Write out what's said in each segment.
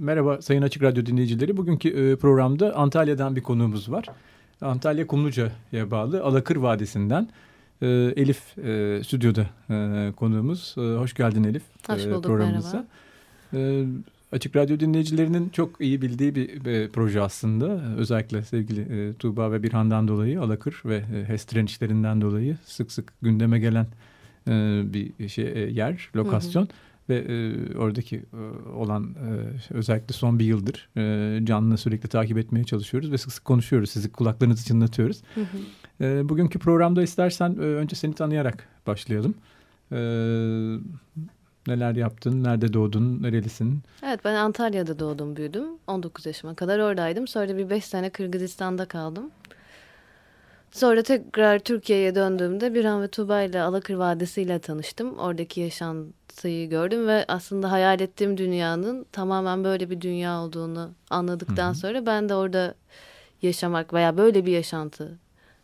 Merhaba Sayın Açık Radyo dinleyicileri. Bugünkü e, programda Antalya'dan bir konuğumuz var. Antalya Kumluca'ya bağlı Alakır Vadisi'nden e, Elif e, stüdyoda konuğumuz. Hoş geldin Elif. Hoş bulduk programımıza. merhaba. Açık Radyo dinleyicilerinin çok iyi bildiği bir, bir proje aslında. Özellikle sevgili e, Tuğba ve Birhan'dan dolayı Alakır ve e, HES direnişlerinden dolayı sık sık gündeme gelen e, bir şey e, yer, lokasyon. Hı hı. Ve e, oradaki e, olan e, özellikle son bir yıldır e, canlı sürekli takip etmeye çalışıyoruz ve sık sık konuşuyoruz. Sizi kulaklarınızı çınlatıyoruz. Hı hı. E, bugünkü programda istersen e, önce seni tanıyarak başlayalım. E, Neler yaptın? Nerede doğdun? Nerelisin? Evet ben Antalya'da doğdum büyüdüm. 19 yaşıma kadar oradaydım. Sonra bir 5 sene Kırgızistan'da kaldım. Sonra tekrar Türkiye'ye döndüğümde Birhan ve Tuğba ile Alakır Vadisi ile tanıştım. Oradaki yaşantıyı gördüm ve aslında hayal ettiğim dünyanın tamamen böyle bir dünya olduğunu anladıktan Hı -hı. sonra ben de orada yaşamak veya böyle bir yaşantı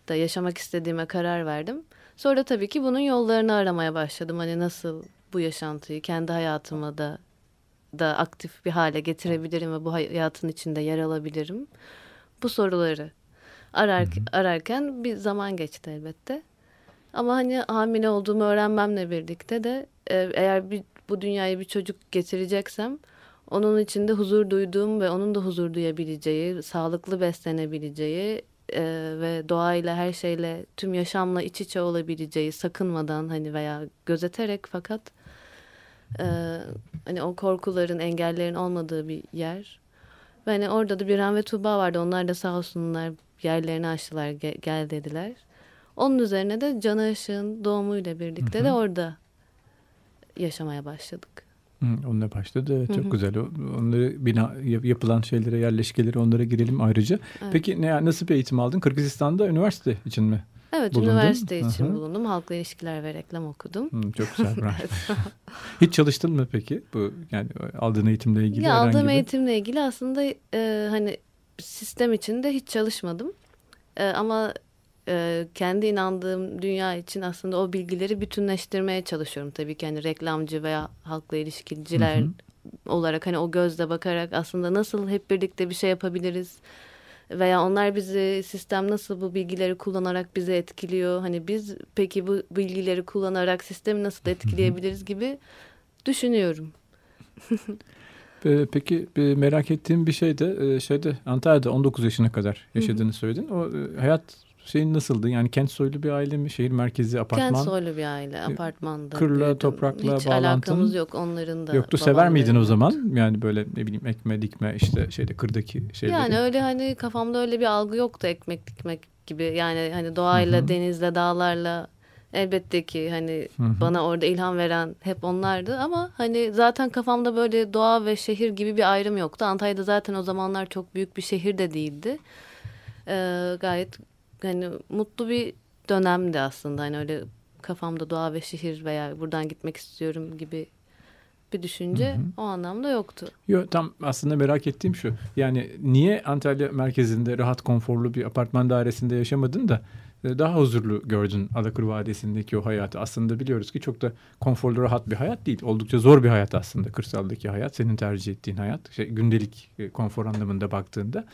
da yaşamak istediğime karar verdim. Sonra tabii ki bunun yollarını aramaya başladım. Hani nasıl bu yaşantıyı kendi hayatıma da da aktif bir hale getirebilirim ve bu hayatın içinde yer alabilirim. Bu soruları arar, ararken bir zaman geçti elbette. Ama hani hamile olduğumu öğrenmemle birlikte de e, eğer bir, bu dünyaya bir çocuk getireceksem onun içinde huzur duyduğum ve onun da huzur duyabileceği, sağlıklı beslenebileceği e, ve doğayla her şeyle tüm yaşamla iç içe olabileceği sakınmadan hani veya gözeterek fakat e, hani o korkuların engellerin olmadığı bir yer. Ve hani orada da Birhan ve Tuğba vardı. Onlar da sağ olsunlar yerlerini açtılar gel, gel dediler. Onun üzerine de Can Işık'ın doğumuyla birlikte hı hı. de orada yaşamaya başladık. Onunla başladı. Evet, çok hı hı. güzel. Onları bina yapılan şeylere, yerleşkeleri onlara girelim ayrıca. Evet. Peki ne nasıl bir eğitim aldın? Kırgızistan'da üniversite için mi? Evet, bulundun? üniversite için Hı -hı. bulundum. Halkla ilişkiler ve reklam okudum. Hı, çok güzel. Hiç çalıştın mı peki? Bu yani aldığın eğitimle ilgili? Ya aldığım bir... eğitimle ilgili aslında e, hani sistem içinde hiç çalışmadım. E, ama e, kendi inandığım dünya için aslında o bilgileri bütünleştirmeye çalışıyorum tabii ki hani reklamcı veya halkla ilişkiciler hı hı. olarak hani o gözle bakarak aslında nasıl hep birlikte bir şey yapabiliriz veya onlar bizi sistem nasıl bu bilgileri kullanarak bizi etkiliyor hani biz peki bu bilgileri kullanarak sistemi nasıl etkileyebiliriz gibi düşünüyorum. Peki merak ettiğim bir şey de şeyde Antalya'da 19 yaşına kadar yaşadığını söyledin. O hayat şeyin nasıldı? Yani kent soylu bir aile mi? Şehir merkezi apartman? Kent soylu bir aile apartmanda. Kırla, büyüdüm. toprakla Hiç bağlantın? alakamız yok onların da. Yoktu sever miydin o zaman? Yani böyle ne bileyim ekme dikme işte şeyde kırdaki şeyleri. Yani öyle hani kafamda öyle bir algı yoktu ekmek dikmek gibi. Yani hani doğayla, Hı-hı. denizle, dağlarla elbette ki hani Hı-hı. bana orada ilham veren hep onlardı ama hani zaten kafamda böyle doğa ve şehir gibi bir ayrım yoktu. Antalya'da zaten o zamanlar çok büyük bir şehir de değildi. Ee, gayet hani mutlu bir dönemdi aslında. Hani öyle kafamda doğa ve şehir veya buradan gitmek istiyorum gibi bir düşünce hı hı. o anlamda yoktu. Yok tam aslında merak ettiğim şu. Yani niye Antalya merkezinde rahat konforlu bir apartman dairesinde yaşamadın da e, daha huzurlu gördün Alakır Vadisi'ndeki o hayatı. Aslında biliyoruz ki çok da konforlu rahat bir hayat değil. Oldukça zor bir hayat aslında kırsaldaki hayat. Senin tercih ettiğin hayat. Şey, gündelik e, konfor anlamında baktığında.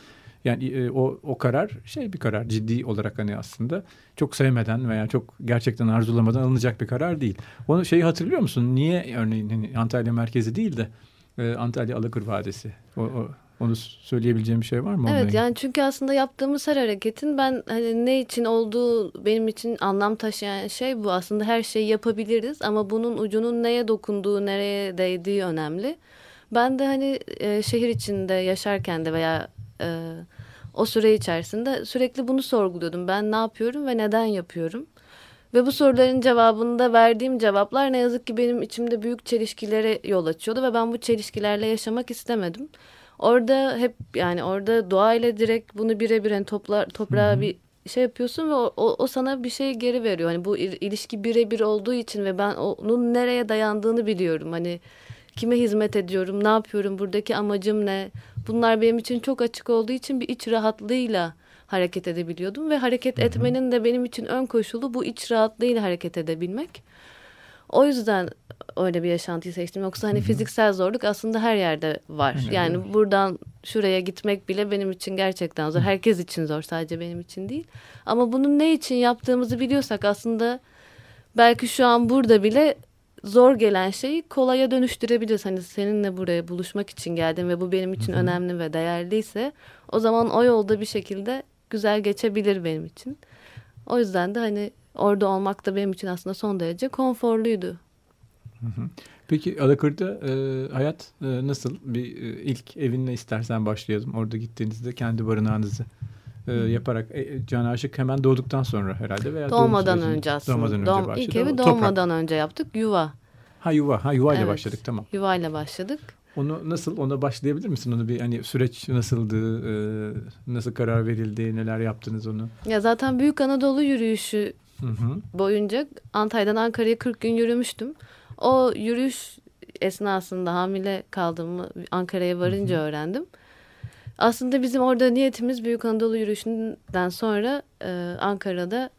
Yani e, o, o karar şey bir karar ciddi olarak hani aslında çok sevmeden veya çok gerçekten arzulamadan alınacak bir karar değil. Onu şeyi hatırlıyor musun? Niye örneğin hani Antalya merkezi değil de e, Antalya Alakır Vadisi? O, o, onu söyleyebileceğim bir şey var mı? Evet yani çünkü aslında yaptığımız her hareketin ben hani ne için olduğu benim için anlam taşıyan şey bu. Aslında her şeyi yapabiliriz ama bunun ucunun neye dokunduğu, nereye değdiği önemli. Ben de hani e, şehir içinde yaşarken de veya e, o süre içerisinde sürekli bunu sorguluyordum. Ben ne yapıyorum ve neden yapıyorum? Ve bu soruların cevabında verdiğim cevaplar ne yazık ki benim içimde büyük çelişkilere yol açıyordu ve ben bu çelişkilerle yaşamak istemedim. orada hep yani orada doğayla direkt bunu birebir hani toplar toprağa bir şey yapıyorsun ve o, o, o sana bir şey geri veriyor. Hani bu ilişki birebir olduğu için ve ben onun nereye dayandığını biliyorum. Hani kime hizmet ediyorum, ne yapıyorum, buradaki amacım ne? Bunlar benim için çok açık olduğu için bir iç rahatlığıyla hareket edebiliyordum ve hareket etmenin de benim için ön koşulu bu iç rahatlığıyla hareket edebilmek. O yüzden öyle bir yaşantıyı seçtim. Yoksa hani Hı-hı. fiziksel zorluk aslında her yerde var. Hı-hı. Yani buradan şuraya gitmek bile benim için gerçekten zor. Herkes için zor sadece benim için değil. Ama bunun ne için yaptığımızı biliyorsak aslında belki şu an burada bile zor gelen şeyi kolaya dönüştürebiliriz. Hani seninle buraya buluşmak için geldim ve bu benim için Hı-hı. önemli ve değerliyse o zaman o yolda bir şekilde güzel geçebilir benim için. O yüzden de hani orada olmak da benim için aslında son derece konforluydu. Peki Alakır'da e, hayat e, nasıl? Bir e, ilk evinle istersen başlayalım. Orada gittiğinizde kendi barınağınızı e, yaparak e, Can Aşık hemen doğduktan sonra herhalde veya doğmadan önce aslında. Doğmadan önce Doğum, başladı. İlk evi doğmadan Toprak. önce yaptık. Yuva. Ha yuva. Ha yuva ile evet, başladık tamam. Yuva ile başladık. Onu nasıl ona başlayabilir misin? Onu bir hani süreç nasıldı? E, nasıl karar verildi? Neler yaptınız onu? Ya zaten Büyük Anadolu yürüyüşü hı hı. boyunca Antalya'dan Ankara'ya 40 gün yürümüştüm. O yürüyüş esnasında hamile kaldığımı Ankara'ya varınca hı hı. öğrendim. Aslında bizim orada niyetimiz Büyük Anadolu yürüyüşünden sonra e, Ankara'da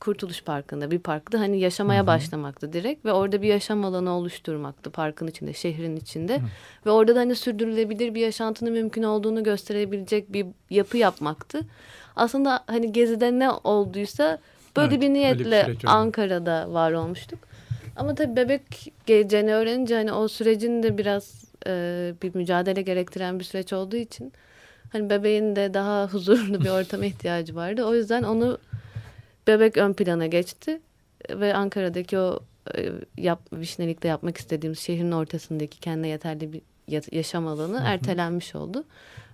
Kurtuluş Parkı'nda bir parkta hani yaşamaya Hı-hı. başlamaktı direkt ve orada bir yaşam alanı oluşturmaktı parkın içinde, şehrin içinde. Hı. Ve orada da hani sürdürülebilir bir yaşantının mümkün olduğunu gösterebilecek bir yapı yapmaktı. Aslında hani gezide ne olduysa böyle evet, bir niyetle bir Ankara'da var olmuştuk. Ama tabii bebek geleceğini öğrenince hani o sürecin de biraz e, bir mücadele gerektiren bir süreç olduğu için hani bebeğin de daha huzurlu bir ortama ihtiyacı vardı. O yüzden onu bebek ön plana geçti ve Ankara'daki o e, yap, Vişnelik'te yapmak istediğimiz şehrin ortasındaki kendine yeterli bir yaşam alanı Hı-hı. ertelenmiş oldu.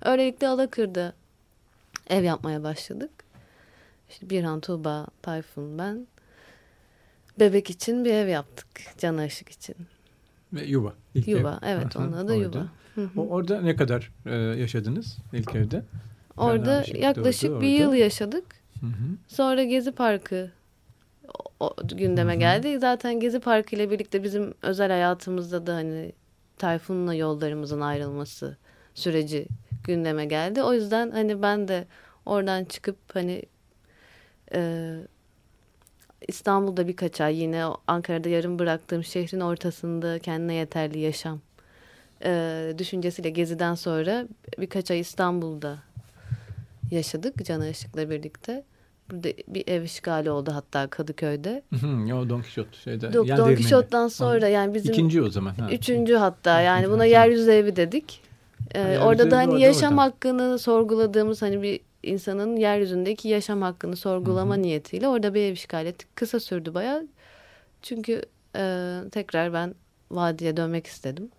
Öylelikle Alakır'da ev yapmaya başladık. İşte Birhan, Tuğba, Tayfun, ben bebek için bir ev yaptık. Can Işık için. Ve yuva. İlk yuva, ev. evet onun adı yuva. O, orada ne kadar e, yaşadınız ilk evde? Orada yaklaşık doğdu, bir orada. yıl yaşadık. Hı hı. Sonra Gezi Parkı o, gündeme hı hı. geldi. Zaten Gezi Parkı ile birlikte bizim özel hayatımızda da hani Tayfun'la yollarımızın ayrılması süreci gündeme geldi. O yüzden hani ben de oradan çıkıp hani e, İstanbul'da birkaç ay yine Ankara'da yarım bıraktığım şehrin ortasında kendine yeterli yaşam e, düşüncesiyle geziden sonra birkaç ay İstanbul'da yaşadık Can Işık'la birlikte. Burada bir ev işgali oldu hatta Kadıköy'de. o Don Quixote şeyde. Don, Don Quixote'dan sonra yani bizim... ikinci o zaman. Ha. Üçüncü hatta yani buna yeryüzü evi dedik. Ee, orada da hani yaşam oradan. hakkını sorguladığımız hani bir insanın yeryüzündeki yaşam hakkını sorgulama Hı-hı. niyetiyle orada bir ev işgal ettik. Kısa sürdü baya. Çünkü e, tekrar ben vadiye dönmek istedim.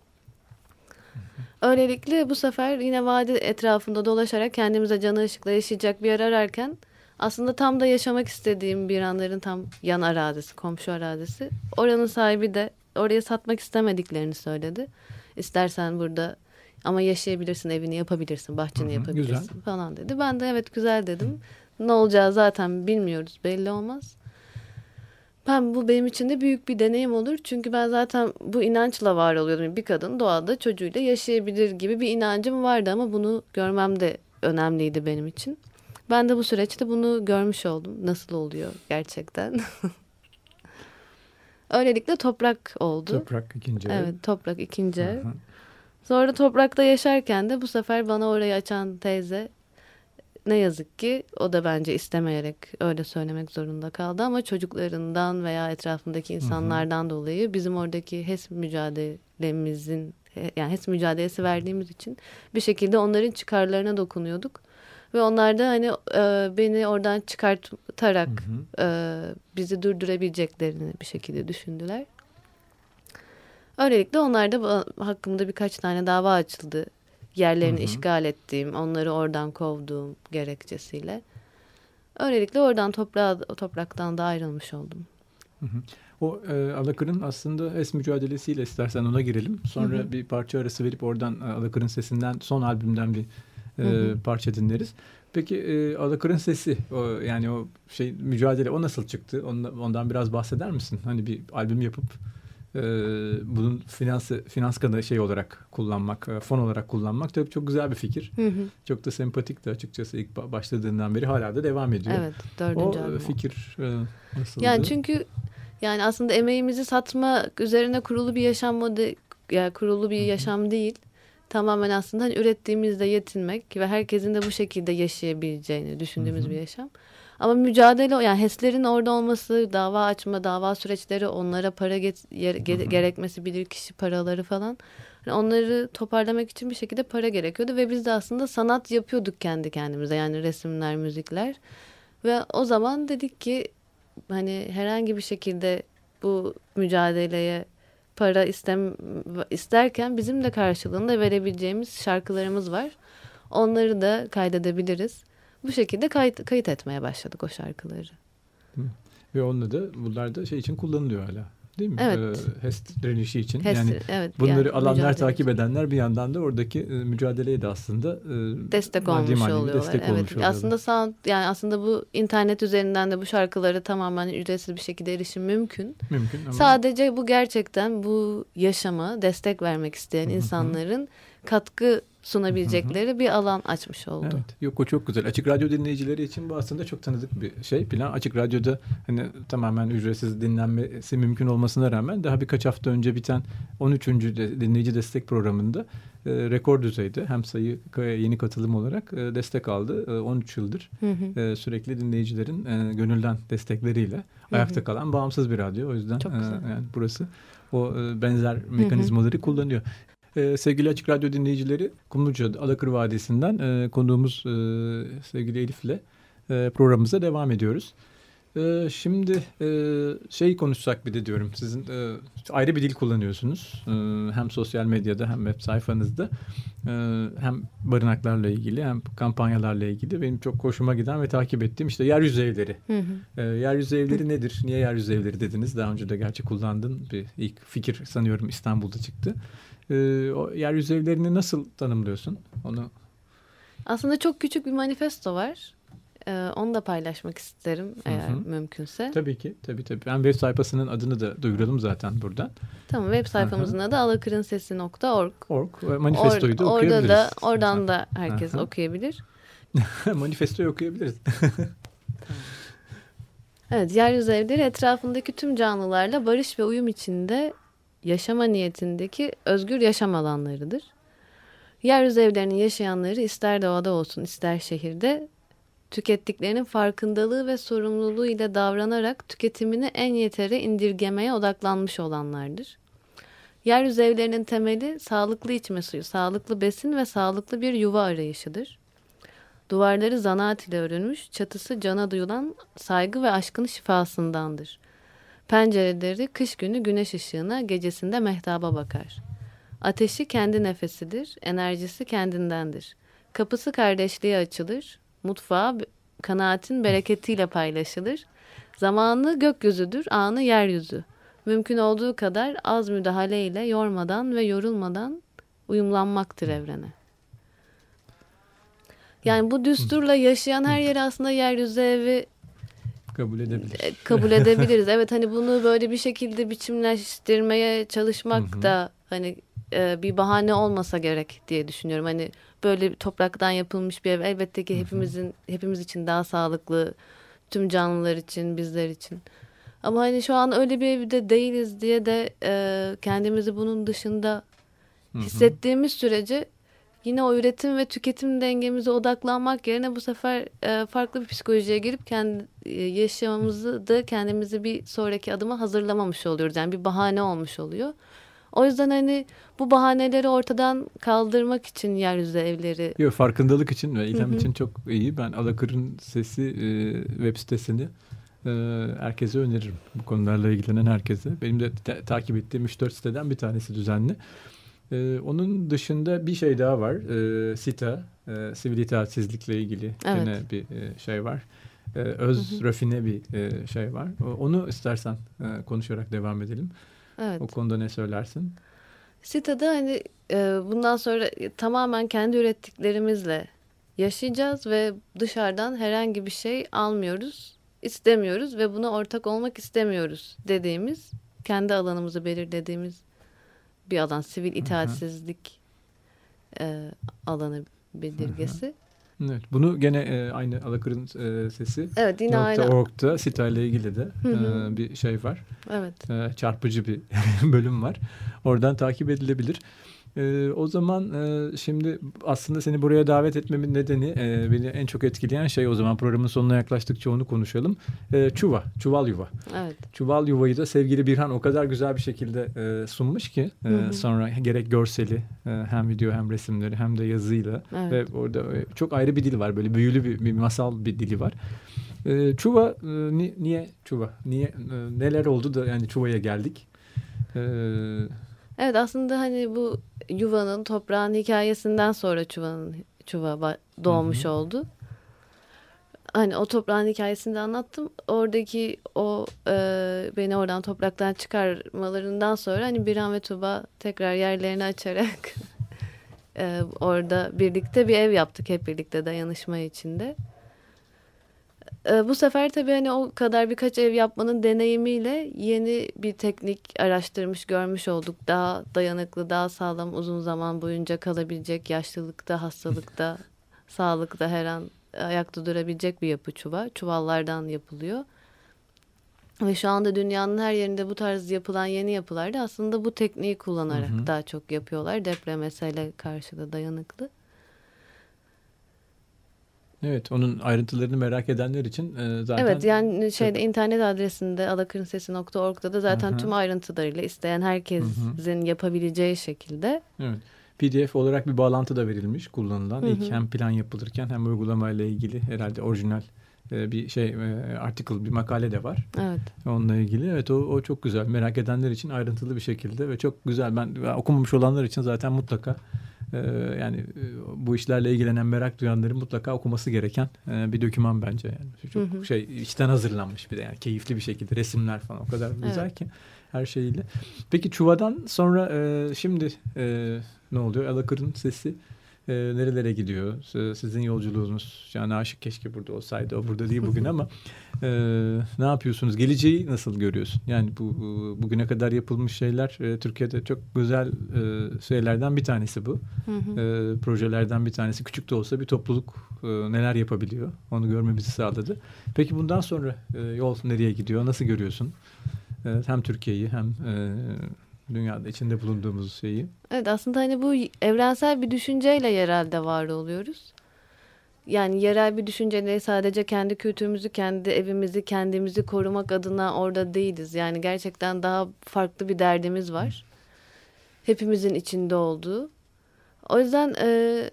Öylelikle bu sefer yine vadi etrafında dolaşarak kendimize canı ışıkla yaşayacak bir yer ararken aslında tam da yaşamak istediğim bir anların tam yan arazisi, komşu arazisi. Oranın sahibi de oraya satmak istemediklerini söyledi. İstersen burada ama yaşayabilirsin, evini yapabilirsin, bahçeni Hı-hı, yapabilirsin güzel. falan dedi. Ben de evet güzel dedim. Ne olacağı zaten bilmiyoruz, belli olmaz. Ben bu benim için de büyük bir deneyim olur. Çünkü ben zaten bu inançla var oluyordum. Bir kadın doğada çocuğuyla yaşayabilir gibi bir inancım vardı ama bunu görmem de önemliydi benim için. Ben de bu süreçte bunu görmüş oldum. Nasıl oluyor gerçekten. Öylelikle toprak oldu. Toprak ikinci ev. Evet toprak ikinci ev. Sonra toprakta yaşarken de bu sefer bana orayı açan teyze ne yazık ki o da bence istemeyerek öyle söylemek zorunda kaldı ama çocuklarından veya etrafındaki insanlardan hı hı. dolayı bizim oradaki HES mücadelemizin yani HES mücadelesi verdiğimiz için bir şekilde onların çıkarlarına dokunuyorduk. Ve onlar da hani e, beni oradan çıkartarak hı hı. E, bizi durdurabileceklerini bir şekilde düşündüler. Öylelikle onlar da hakkımda birkaç tane dava açıldı. Yerlerini hı hı. işgal ettiğim, onları oradan kovduğum gerekçesiyle. Öylelikle oradan toprağa, topraktan da ayrılmış oldum. Hı hı. O e, Alakır'ın aslında HES mücadelesiyle istersen ona girelim. Sonra hı hı. bir parça arası verip oradan e, Alakır'ın sesinden son albümden bir e, hı hı. parça dinleriz. Peki e, Alakır'ın sesi o, yani o şey mücadele o nasıl çıktı? Ondan, ondan biraz bahseder misin? Hani bir albüm yapıp e, bunun finans finans kanalı şey olarak kullanmak, e, fon olarak kullanmak tabii çok güzel bir fikir. Hı hı. Çok da sempatikti açıkçası ilk başladığından beri hala da devam ediyor. Evet, dördüncü o albüm. fikir e, nasıldı? Yani çünkü yani aslında emeğimizi satma üzerine kurulu bir yaşam modeli, yani kurulu bir yaşam değil. Tamamen aslında hani ürettiğimizde yetinmek ve herkesin de bu şekilde yaşayabileceğini düşündüğümüz bir yaşam. Ama mücadele yani HES'lerin orada olması, dava açma, dava süreçleri, onlara para get, yer, ge, gerekmesi, bilir kişi paraları falan. Yani onları toparlamak için bir şekilde para gerekiyordu ve biz de aslında sanat yapıyorduk kendi kendimize. Yani resimler, müzikler. Ve o zaman dedik ki hani herhangi bir şekilde bu mücadeleye para istem isterken bizim de karşılığında verebileceğimiz şarkılarımız var. Onları da kaydedebiliriz. Bu şekilde kayıt, kayıt etmeye başladık o şarkıları. Ve onunla da bunlar da şey için kullanılıyor hala. Değil mi? Evet. Ee, HES direnişi için. HES, yani evet, bunları yani alanlar takip edenler bir yandan da oradaki e, mücadeleye de aslında e, destek olmuş oluyorlar. Destek evet. Olmuş aslında sound yani aslında bu internet üzerinden de bu şarkıları tamamen ücretsiz bir şekilde erişim mümkün. Mümkün ama sadece bu gerçekten bu yaşama destek vermek isteyen Hı-hı. insanların katkı sunabilecekleri hı hı. bir alan açmış oldu. Evet. Yok o çok güzel. Açık radyo dinleyicileri için bu aslında çok tanıdık bir şey. Plan Açık radyoda hani tamamen ücretsiz dinlenmesi mümkün olmasına rağmen daha birkaç hafta önce biten 13. De, dinleyici destek programında e, rekor düzeyde hem sayı yeni katılım olarak e, destek aldı. E, 13 yıldır hı hı. E, sürekli dinleyicilerin e, gönülden destekleriyle hı hı. ayakta kalan bağımsız bir radyo. O yüzden e, yani burası o e, benzer mekanizmaları hı hı. kullanıyor. Ee, sevgili Açık Radyo dinleyicileri Kumluca Alakır Vadisi'nden e, konuğumuz e, sevgili Elif'le e, programımıza devam ediyoruz. E, şimdi e, şey konuşsak bir de diyorum sizin e, ayrı bir dil kullanıyorsunuz. E, hem sosyal medyada hem web sayfanızda e, hem barınaklarla ilgili hem kampanyalarla ilgili benim çok hoşuma giden ve takip ettiğim işte yeryüzü evleri. Hı hı. E, yeryüzü evleri nedir? Niye yeryüzü evleri dediniz? Daha önce de gerçi kullandın bir ilk fikir sanıyorum İstanbul'da çıktı. E, o yeryüzü evlerini nasıl tanımlıyorsun? Onu aslında çok küçük bir manifesto var. Ee, onu da paylaşmak isterim eğer hı hı. mümkünse. Tabii ki. Tabii tabii. Ben web sayfasının adını da duyuralım zaten buradan. Tamam. Web sayfamızın hı hı. adı alakırınsesi.org. Org. Manifestoyu da Or okuyabiliriz. Orada da oradan hı da herkes hı hı. okuyabilir. Manifestoyu okuyabiliriz. evet. Yeryüzü evleri etrafındaki tüm canlılarla barış ve uyum içinde yaşama niyetindeki özgür yaşam alanlarıdır. Yeryüzü evlerinin yaşayanları ister doğada olsun ister şehirde tükettiklerinin farkındalığı ve sorumluluğu ile davranarak tüketimini en yetere indirgemeye odaklanmış olanlardır. Yeryüzü evlerinin temeli sağlıklı içme suyu, sağlıklı besin ve sağlıklı bir yuva arayışıdır. Duvarları zanaat ile örülmüş, çatısı cana duyulan saygı ve aşkın şifasındandır. Pencereleri kış günü güneş ışığına, gecesinde mehtaba bakar. Ateşi kendi nefesidir, enerjisi kendindendir. Kapısı kardeşliğe açılır, mutfağı kanaatin bereketiyle paylaşılır. Zamanı gökyüzüdür, anı yeryüzü. Mümkün olduğu kadar az müdahale ile yormadan ve yorulmadan uyumlanmaktır evrene. Yani bu düsturla yaşayan her yeri aslında yeryüzü evi kabul edebiliriz. E, kabul edebiliriz. evet hani bunu böyle bir şekilde biçimleştirmeye çalışmak da hani e, bir bahane olmasa gerek diye düşünüyorum. Hani böyle topraktan yapılmış bir ev elbette ki hepimizin hepimiz için daha sağlıklı tüm canlılar için bizler için. Ama hani şu an öyle bir evde değiliz diye de e, kendimizi bunun dışında hissettiğimiz sürece yine o üretim ve tüketim dengemize odaklanmak yerine bu sefer e, farklı bir psikolojiye girip kendi e, yaşamımızı da kendimizi bir sonraki adıma hazırlamamış oluyoruz. Yani bir bahane olmuş oluyor. O yüzden hani bu bahaneleri ortadan kaldırmak için yeryüzü evleri. Yok farkındalık için ve ilham için çok iyi. Ben Alakır'ın sesi e, web sitesini e, herkese öneririm. Bu konularla ilgilenen herkese. Benim de ta- takip ettiğim 3-4 siteden bir tanesi düzenli. E, onun dışında bir şey daha var. E, SİTA, e, sivil itaatsizlikle ilgili evet. yine bir e, şey var. e, öz hı hı. rafine bir e, şey var. Onu istersen e, konuşarak devam edelim. Evet. O konuda ne söylersin? Sita'da hani e, bundan sonra tamamen kendi ürettiklerimizle yaşayacağız ve dışarıdan herhangi bir şey almıyoruz, istemiyoruz ve buna ortak olmak istemiyoruz dediğimiz, kendi alanımızı belirlediğimiz bir alan, sivil itaatsizlik e, alanı belirgesi. Hı hı. Evet, bunu gene e, aynı Alakır'ın e, sesi. Evet, yine aynı. Org'da Sita ile ilgili de E, bir şey var. Evet. E, çarpıcı bir bölüm var. Oradan takip edilebilir. E, o zaman e, şimdi aslında seni buraya davet etmemin nedeni e, beni en çok etkileyen şey o zaman programın sonuna yaklaştıkça onu konuşalım. E, çuva, çuval yuva. Evet. Çuval yuvayı da sevgili Birhan o kadar güzel bir şekilde e, sunmuş ki e, hı hı. sonra gerek görseli e, hem video hem resimleri hem de yazıyla evet. ve orada e, çok ayrı bir dil var böyle büyülü bir, bir masal bir dili var. E, çuva e, ni, niye çuva? Niye e, neler oldu da yani çuvaya geldik? Eee Evet aslında hani bu yuvanın toprağın hikayesinden sonra çuvanın çuva doğmuş hı hı. oldu. Hani o toprağın hikayesini de anlattım. Oradaki o e, beni oradan topraktan çıkarmalarından sonra hani Biran ve Tuba tekrar yerlerini açarak e, orada birlikte bir ev yaptık hep birlikte dayanışma içinde. E, bu sefer tabii hani o kadar birkaç ev yapmanın deneyimiyle yeni bir teknik araştırmış görmüş olduk. Daha dayanıklı, daha sağlam, uzun zaman boyunca kalabilecek, yaşlılıkta, hastalıkta, sağlıkta her an ayakta durabilecek bir yapı çuval. Çuvallardan yapılıyor. Ve şu anda dünyanın her yerinde bu tarz yapılan yeni yapılarda aslında bu tekniği kullanarak hı hı. daha çok yapıyorlar. Deprem mesele karşı da dayanıklı. Evet, onun ayrıntılarını merak edenler için e, zaten... Evet, yani şeyde çok... internet adresinde alakırınsesi.org'da da zaten Aha. tüm ayrıntılarıyla isteyen herkesin Hı-hı. yapabileceği şekilde. Evet. PDF olarak bir bağlantı da verilmiş kullanılan. Hı hı. İlk hem plan yapılırken hem uygulamayla ilgili herhalde orijinal e, bir şey e, article bir makale de var. Evet. Onunla ilgili. Evet o, o çok güzel. Merak edenler için ayrıntılı bir şekilde ve çok güzel. Ben okumamış olanlar için zaten mutlaka ee, yani e, bu işlerle ilgilenen merak duyanların mutlaka okuması gereken e, bir doküman bence yani çok hı hı. şey içten hazırlanmış bir de yani keyifli bir şekilde resimler falan o kadar güzel evet. ki her şeyiyle. Peki Çuva'dan sonra e, şimdi ne oluyor? Alakır'ın sesi e, nerelere gidiyor? Sizin yolculuğunuz. Yani aşık keşke burada olsaydı. O burada değil bugün ama e, ne yapıyorsunuz? Geleceği nasıl görüyorsun? Yani bu bugüne kadar yapılmış şeyler e, Türkiye'de çok güzel e, şeylerden bir tanesi bu. E, projelerden bir tanesi. Küçük de olsa bir topluluk e, neler yapabiliyor? Onu görmemizi sağladı. Peki bundan sonra e, yol nereye gidiyor? Nasıl görüyorsun? E, hem Türkiye'yi hem e, dünyada içinde bulunduğumuz şeyi. Evet aslında hani bu evrensel bir düşünceyle yerelde var oluyoruz. Yani yerel bir düşünceyle sadece kendi kültürümüzü, kendi evimizi, kendimizi korumak adına orada değiliz. Yani gerçekten daha farklı bir derdimiz var. Hepimizin içinde olduğu. O yüzden e,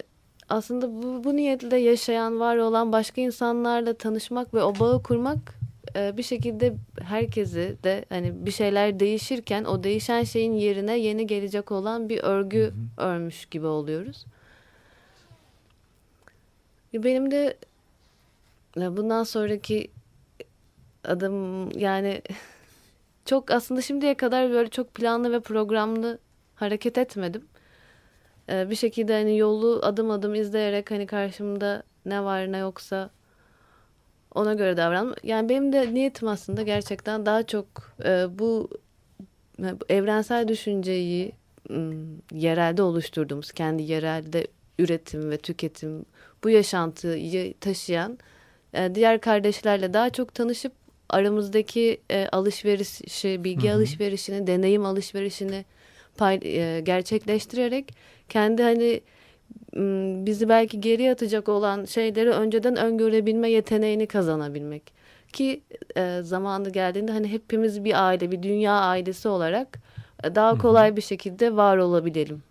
aslında bu, bu niyetle yaşayan, var olan başka insanlarla tanışmak ve o bağı kurmak e, bir şekilde herkesi de hani bir şeyler değişirken o değişen şeyin yerine yeni gelecek olan bir örgü hı hı. örmüş gibi oluyoruz. Benim de bundan sonraki adım yani çok aslında şimdiye kadar böyle çok planlı ve programlı hareket etmedim. Ee, bir şekilde hani yolu adım adım izleyerek hani karşımda ne var ne yoksa ona göre davran. Yani benim de niyetim aslında gerçekten daha çok e, bu, evrensel düşünceyi yerelde oluşturduğumuz, kendi yerelde üretim ve tüketim, bu yaşantıyı taşıyan e, diğer kardeşlerle daha çok tanışıp aramızdaki e, alışverişi, bilgi Hı-hı. alışverişini, deneyim alışverişini e, gerçekleştirerek kendi hani bizi belki geri atacak olan şeyleri önceden öngörebilme yeteneğini kazanabilmek. Ki e, zamanı geldiğinde hani hepimiz bir aile, bir dünya ailesi olarak e, daha kolay bir şekilde var olabilelim.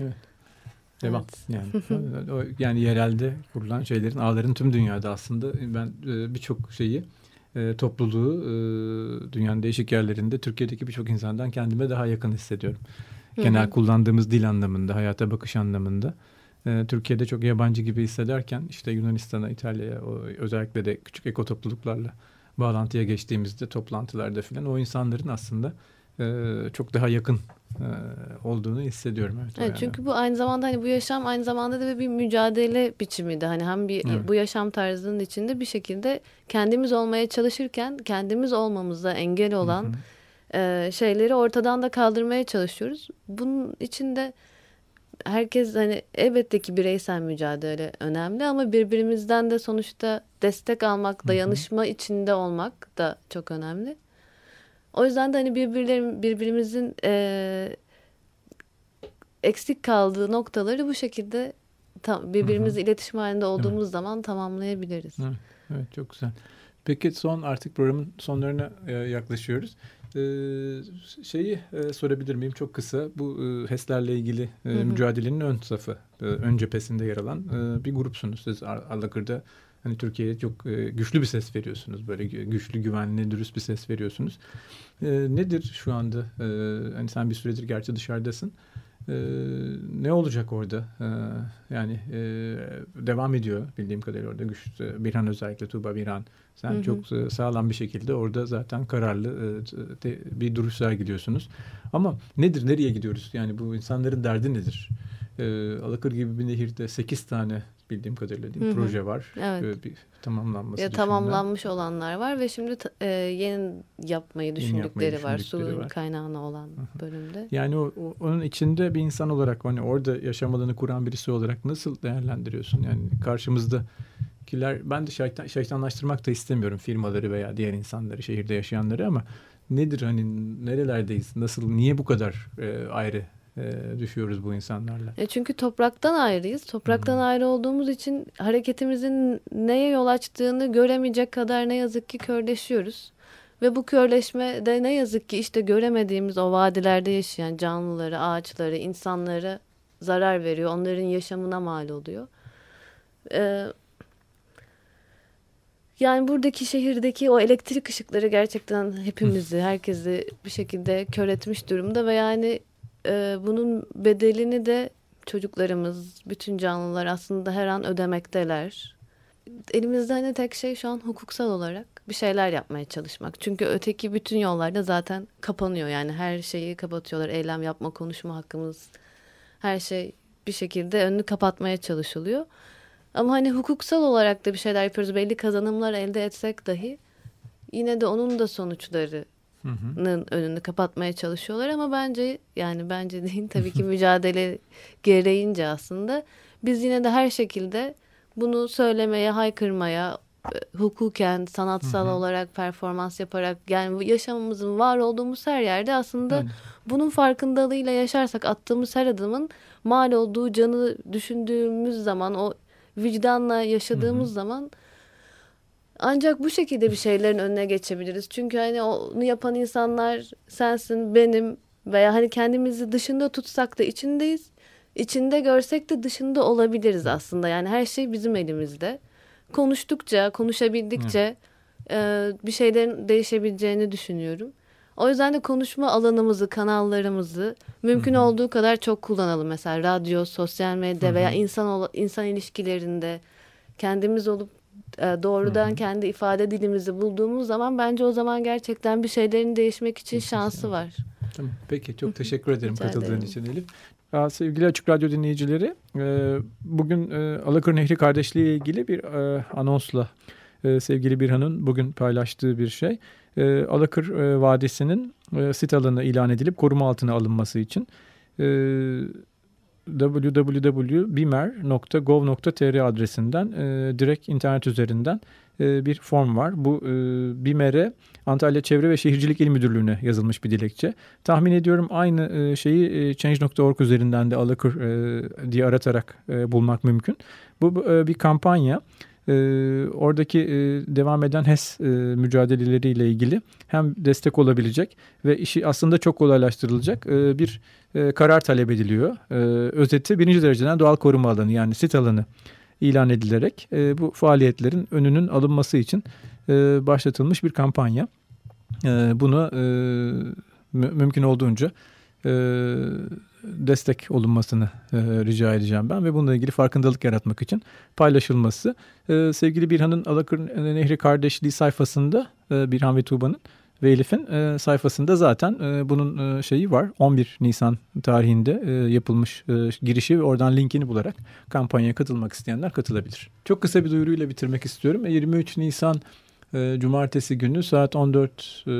Evet. Devam. Evet. Yani, o, yani yerelde kurulan şeylerin, ağların tüm dünyada aslında ben e, birçok şeyi e, topluluğu e, dünyanın değişik yerlerinde Türkiye'deki birçok insandan kendime daha yakın hissediyorum genel kullandığımız dil anlamında, hayata bakış anlamında. e, Türkiye'de çok yabancı gibi hissederken işte Yunanistan'a, İtalya'ya özellikle de küçük eko topluluklarla bağlantıya geçtiğimizde toplantılarda filan o insanların aslında e, çok daha yakın e, olduğunu hissediyorum. Evet, evet çünkü bu aynı zamanda hani bu yaşam aynı zamanda da bir mücadele biçimi de hani hem bir evet. bu yaşam tarzının içinde bir şekilde kendimiz olmaya çalışırken kendimiz olmamıza engel olan hı hı. E, şeyleri ortadan da kaldırmaya çalışıyoruz. Bunun içinde herkes hani elbette ki bireysel mücadele önemli ama birbirimizden de sonuçta destek almak, dayanışma hı hı. içinde olmak da çok önemli. O yüzden de hani birbirlerim, birbirimizin e, eksik kaldığı noktaları bu şekilde tam, birbirimizle iletişim halinde olduğumuz evet. zaman tamamlayabiliriz. Evet, evet çok güzel. Peki son artık programın sonlarına e, yaklaşıyoruz. Ee, şeyi e, sorabilir miyim çok kısa bu e, HES'lerle ilgili e, hı hı. mücadelenin ön safı, ön cephesinde yer alan bir grupsunuz. Siz Alakır'da Hani Türkiye'ye çok güçlü bir ses veriyorsunuz. Böyle güçlü, güvenli, dürüst bir ses veriyorsunuz. Nedir şu anda? Hani sen bir süredir gerçi dışarıdasın. E, ne olacak orada? E, yani e, devam ediyor bildiğim kadarıyla orada güç. E, Birhan özellikle Tuğba Birhan. Sen hı hı. çok e, sağlam bir şekilde orada zaten kararlı e, de, bir duruş sergiliyorsunuz. Ama nedir? Nereye gidiyoruz? Yani bu insanların derdi nedir? E, Alakır gibi bir nehirde 8 tane bildiğim kadarıyla değil, Hı -hı. proje var. Evet. Bir tamamlanması ya, Tamamlanmış olanlar var ve şimdi e, yeni yapmayı düşündükleri, yeni yapmayı var. Su var. kaynağına olan Hı bölümde. Yani o, o, onun içinde bir insan olarak hani orada yaşam alanı kuran birisi olarak nasıl değerlendiriyorsun? Yani karşımızda kiler ben de şeytan, şeytanlaştırmak da istemiyorum firmaları veya diğer insanları, şehirde yaşayanları ama nedir hani nerelerdeyiz? Nasıl niye bu kadar e, ayrı düşüyoruz bu insanlarla. E çünkü topraktan ayrıyız. Topraktan hmm. ayrı olduğumuz için hareketimizin neye yol açtığını göremeyecek kadar ne yazık ki körleşiyoruz. Ve bu körleşme de ne yazık ki işte göremediğimiz o vadilerde yaşayan canlıları, ağaçları, insanlara zarar veriyor. Onların yaşamına mal oluyor. Ee, yani buradaki şehirdeki o elektrik ışıkları gerçekten hepimizi, herkesi bir şekilde kör etmiş durumda ve yani e, bunun bedelini de çocuklarımız, bütün canlılar aslında her an ödemekteler. Elimizde hani tek şey şu an hukuksal olarak bir şeyler yapmaya çalışmak. Çünkü öteki bütün yollarda zaten kapanıyor. Yani her şeyi kapatıyorlar. Eylem yapma, konuşma hakkımız, her şey bir şekilde önünü kapatmaya çalışılıyor. Ama hani hukuksal olarak da bir şeyler yapıyoruz. Belli kazanımlar elde etsek dahi yine de onun da sonuçları Hı önünü kapatmaya çalışıyorlar ama bence yani bence değil tabii ki mücadele gereğince aslında biz yine de her şekilde bunu söylemeye, haykırmaya, e, hukuken, sanatsal olarak performans yaparak yani yaşamımızın var olduğumuz her yerde aslında evet. bunun farkındalığıyla yaşarsak attığımız her adımın mal olduğu canı düşündüğümüz zaman o vicdanla yaşadığımız hı hı. zaman ancak bu şekilde bir şeylerin önüne geçebiliriz. Çünkü hani onu yapan insanlar sensin, benim veya hani kendimizi dışında tutsak da içindeyiz. İçinde görsek de dışında olabiliriz aslında. Yani her şey bizim elimizde. Konuştukça, konuşabildikçe e, bir şeylerin değişebileceğini düşünüyorum. O yüzden de konuşma alanımızı, kanallarımızı mümkün Hı-hı. olduğu kadar çok kullanalım. Mesela radyo, sosyal medya Hı-hı. veya insan insan ilişkilerinde kendimiz olup doğrudan Hı-hı. kendi ifade dilimizi bulduğumuz zaman bence o zaman gerçekten bir şeylerin değişmek için şansı var. Tamam. Peki çok teşekkür ederim katıldığın için Elif. Sevgili Açık Radyo dinleyicileri, e, bugün e, Alakır Nehri kardeşliği ile ilgili bir anonsla sevgili Birhan'ın bugün paylaştığı bir şey. Alakır Vadisi'nin sit alanı ilan edilip koruma altına alınması için www.bimer.gov.tr adresinden e, direkt internet üzerinden e, bir form var. Bu e, BİMER'e Antalya Çevre ve Şehircilik İl Müdürlüğü'ne yazılmış bir dilekçe. Tahmin ediyorum aynı e, şeyi e, Change.org üzerinden de Alakır e, diye aratarak e, bulmak mümkün. Bu e, bir kampanya e, oradaki e, devam eden HES e, mücadeleleriyle ilgili hem destek olabilecek ve işi aslında çok kolaylaştırılacak e, bir e, karar talep ediliyor. E, özeti birinci dereceden doğal koruma alanı yani sit alanı ilan edilerek e, bu faaliyetlerin önünün alınması için e, başlatılmış bir kampanya. E, bunu e, mümkün olduğunca e, destek olunmasını e, rica edeceğim ben ve bununla ilgili farkındalık yaratmak için paylaşılması. E, sevgili Birhan'ın Alakır Nehri Kardeşliği sayfasında e, Birhan ve Tuğba'nın ve Elif'in e, sayfasında zaten e, bunun e, şeyi var. 11 Nisan tarihinde e, yapılmış e, girişi ve oradan linkini bularak kampanyaya katılmak isteyenler katılabilir. Çok kısa bir duyuruyla bitirmek istiyorum. 23 Nisan e, Cumartesi günü saat 14 e,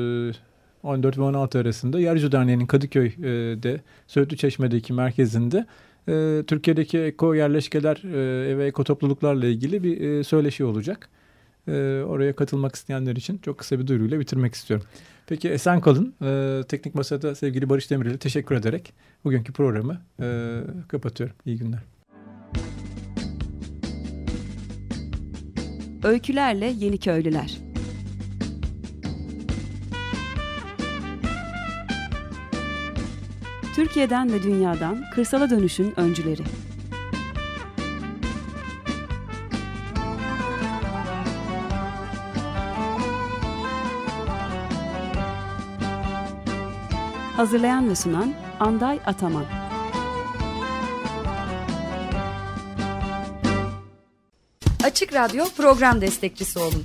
14 ve 16 arasında Yeryüzü Derneği'nin Kadıköy'de Söğütlü Çeşme'deki merkezinde e, Türkiye'deki eko yerleşkeler e, ve eko topluluklarla ilgili bir e, söyleşi olacak. E, oraya katılmak isteyenler için çok kısa bir duyuruyla bitirmek istiyorum. Peki esen kalın. E, Teknik Masa'da sevgili Barış Demirel'e teşekkür ederek bugünkü programı e, kapatıyorum. İyi günler. Öykülerle Yeni Köylüler Türkiye'den ve dünyadan kırsala dönüşün öncüleri. Hazırlayan ve sunan Anday Ataman. Açık Radyo program destekçisi olun.